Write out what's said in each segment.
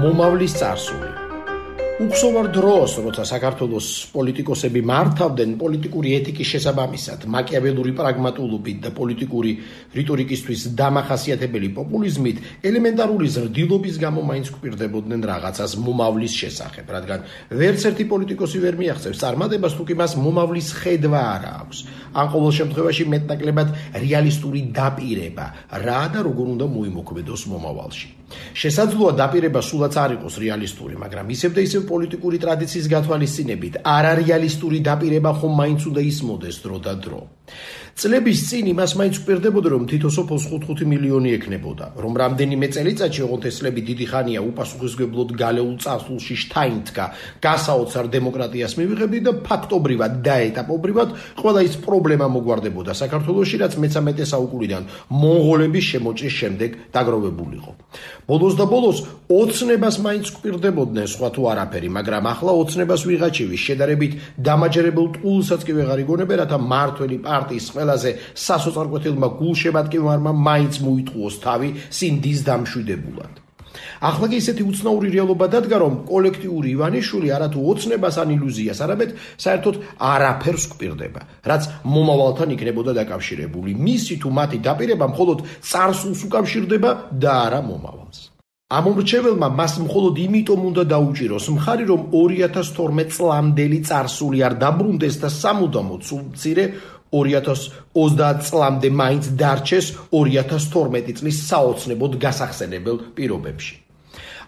მომავლის წარსული უხსოვარ დროს, როცა საქართველოს პოლიტიკოსები მართავდნენ პოლიტიკური ეთიკის შესაბამისად, მაკიაველური პრაგმატულობით და პოლიტიკური რიტორიკისთვის დამახასიათებელი პოპულიზმით, ელემენტარული ზრდილობის გამო მაინც გვპირდებოდნენ რაღაცას მომავლის შესახებ, რადგან ვერც ერთი პოლიტიკოსი ვერ მიაღწევს წარმატებას, თუ კი მას მომავლის ხედვა არ აქვს. ან ყოველ შემთხვევაში მეტნაკლებად რეალისტური დაპირება, რა და როგორ უნდა მოიმოქმედოს მომავალში. შესაძლოა დაპირება სულაც არ იყოს რეალისტური, მაგრამ ისევ და ისევ პოლიტიკური ტრადიციის გათვალისწინებით არარეალისტური დაპირება ხომ მაინც უნდა ისმოდეს დრო და დრო. წლების წინ იმას მაინც ვპირდებოდა რომ თითო სოფოს 5-5 მილიონი ექნებოდა, რომ რამდენიმე წელიწადში ოღონდ ესლები დიდი ხანია უპასუხისგებლოდ გალეულ წარსულში შთაინთქა გასაოცარ დემოკრატიას მივიღებდი და ფაქტობრივად და ეტაპობრივად ყველა ის პრობლემა მოგვარდებოდა საქართველოსში, რაც მე-13 საუკუნიდან მონღოლების შემოჭრის შემდეგ დაგროვებულიყო. ბოლოს და ბოლოს ოცნებას მაინც ვპირდებოდნენ სხვა თუ არაფერი, მაგრამ ახლა ოცნებას ვიღაჩივი შედარებით დამაჯერებულ ტყულსაც კი ვეღარ იგონებ, რათა მართველი პარტიის ყველაზე სასოწარკვეთილმა გულშემატკივარმა მაინც მოიტყუოს თავი სინდის დამშვიდებულად. ახლა კი ისეთი უცნაური რეალობა დადგა, რომ კოლექტიური ივანიშვილი არათუ ოცნებას ან ილუზიას, არამედ საერთოდ არაფერს გპირდება, რაც მომავალთან იქნებოდა დაკავშირებული. მისი თუ მათი დაპირება მხოლოდ წარსულს უკავშირდება და არა მომავალს. ამომრჩეველმა მას მხოლოდ იმიტომ უნდა დაუჭიროს მხარი, რომ „2012 წლამდელი წარსული არ დაბრუნდეს და სამუდამოდ სულ მცირე 2030 წლამდე მაინც დარჩეს 2012 წლის საოცნებოდ გასახსენებელ პირობებში“.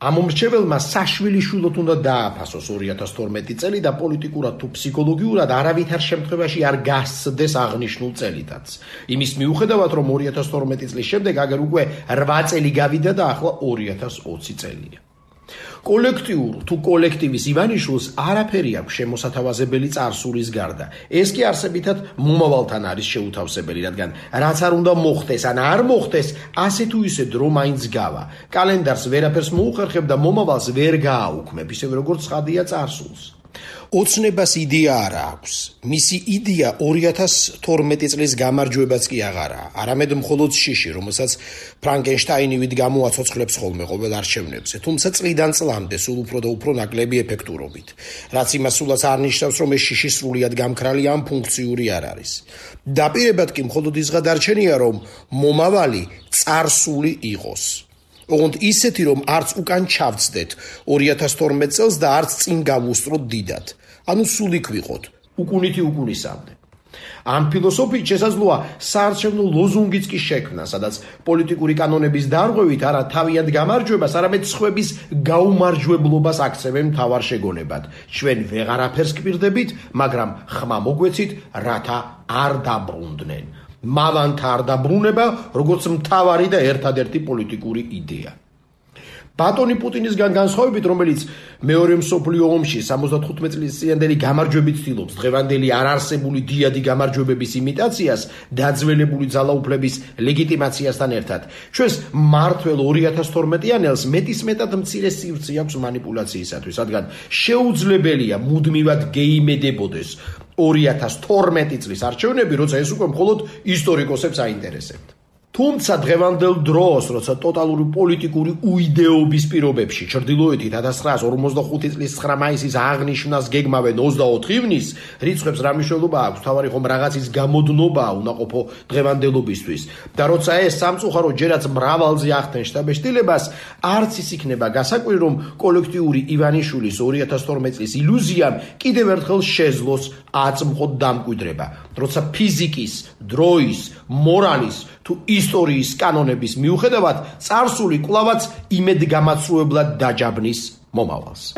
ამომრჩეველმა საშვილიშვილოდ უნდა დააფასოს 2012 წელი და პოლიტიკურად თუ ფსიქოლოგიურად არავითარ შემთხვევაში არ გასცდეს აღნიშნულ წელითაც. იმის მიუხედავად, რომ 2012 წლის შემდეგ აგერ უკვე 8 წელი გავიდა და ახლა 2020 წელია. კოლექტიურ თუ კოლექტივის ივანიშვილს არაფერი აქვს შემოსათავაზებელი წარსულის გარდა. ეს კი არსებითად მომავალთან არის შეუთავსებელი, რადგან რაც არ უნდა მოხდეს, ან არ მოხდეს, ასე თუ ისე დრო მაინც გავა. კალენდარს ვერაფერს მოუხერხებ და მომავალს ვერ გააუქმებ, ისევე როგორც ცხადია წარსულს. ოცნებას იდეა არ აქვს. მისი იდეა 2012 წლის გამარჯვებაც კი აღარაა, არამედ მხოლოდ შიში, რომელსაც ფრანკენშტაინი ვით გამოაცოცხლებს ხოლმე ყოველ არჩევნებზე, თუმცა წლიდან წლამდე სულ უფრო და უფრო ნაკლები ეფექტურობით, რაც იმას სულაც არნიშნავს, რომ ეს შიში სრულიად გამქრალი ან ფუნქციური არ არის. დაპირებად კი მხოლოდ ის გადარჩენია, რომ მომავალი წარსული იყოს. ოღონდ ისეთი რომ არც უკან ჩავწდეთ 2012 წელს და არც წინ გავუსწროთ დიდად. ანუ სულ იქ ვიყოთ. უკუნითი უკუნისამდე. ამ ფილოსოფიით შესაძლოა საარჩევნო ლოზუნგიც კი შექმნა სადაც პოლიტიკური კანონების დარღვევით არა თავიანთ გამარჯვებას არამედ სხვების გაუმარჯვებლობას აქცევენ მთავარ შეგონებად. ჩვენ ვეღარაფერს გპირდებით მაგრამ ხმა მოგვეცით რათა არ დაბრუნდნენ მავანთა არ დაბრუნება, როგორც მთავარი და ერთადერთი პოლიტიკური იდეა. ბატონი პუტინისგან განსხვავებით, რომელიც მეორე მსოფლიო ომში 75 წლის წინანდელი გამარჯვებით ცდილობს დღევანდელი არარსებული დიადი გამარჯვებების იმიტაციას, დაძველებული ძალაუფლების ლეგიტიმაციასთან ერთად. ჩვენს მართველ 2012-იანელს მეტისმეტად მცირე სივრცე აქვს манипуляციისათვის, რადგან შეუძლებელია მუდმივად გეიმედებოდეს, 2012 წლის არჩევნები, როცა ეს უკვე მხოლოდ ისტორიკოსებს აინტერესებთ. თუმცა დღევანდელ დროს, როცა ტოტალური პოლიტიკური უიდეობის პირობებში ჩრდილოეთი 1945 წლის 9 მაისის აღნიშვნას გეგმავენ 24 ივნისს, რიცხვებს რა მნიშვნელობა აქვს? თავარი ხომ რაღაცის გამოდნობა უნდა ყოფო დღევანდელობისთვის. და როცა ეს სამწუხარო ჯერაც მრავალზე ახდენ შტაბეშტილებას, არც ის იქნება გასაკვირი, რომ კოლექტიური ივანიშვილის 2012 წლის ილუზიამ კიდევ ერთხელ შეძლოს აწმყოდ დამკვიდრება. როცა ფიზიკის, დროის, მორალის თუ ისტორიის კანონების მიუხედავად წარსული კვლავაც იმედგამაცრუებლად დაჯაბნის მომავალს.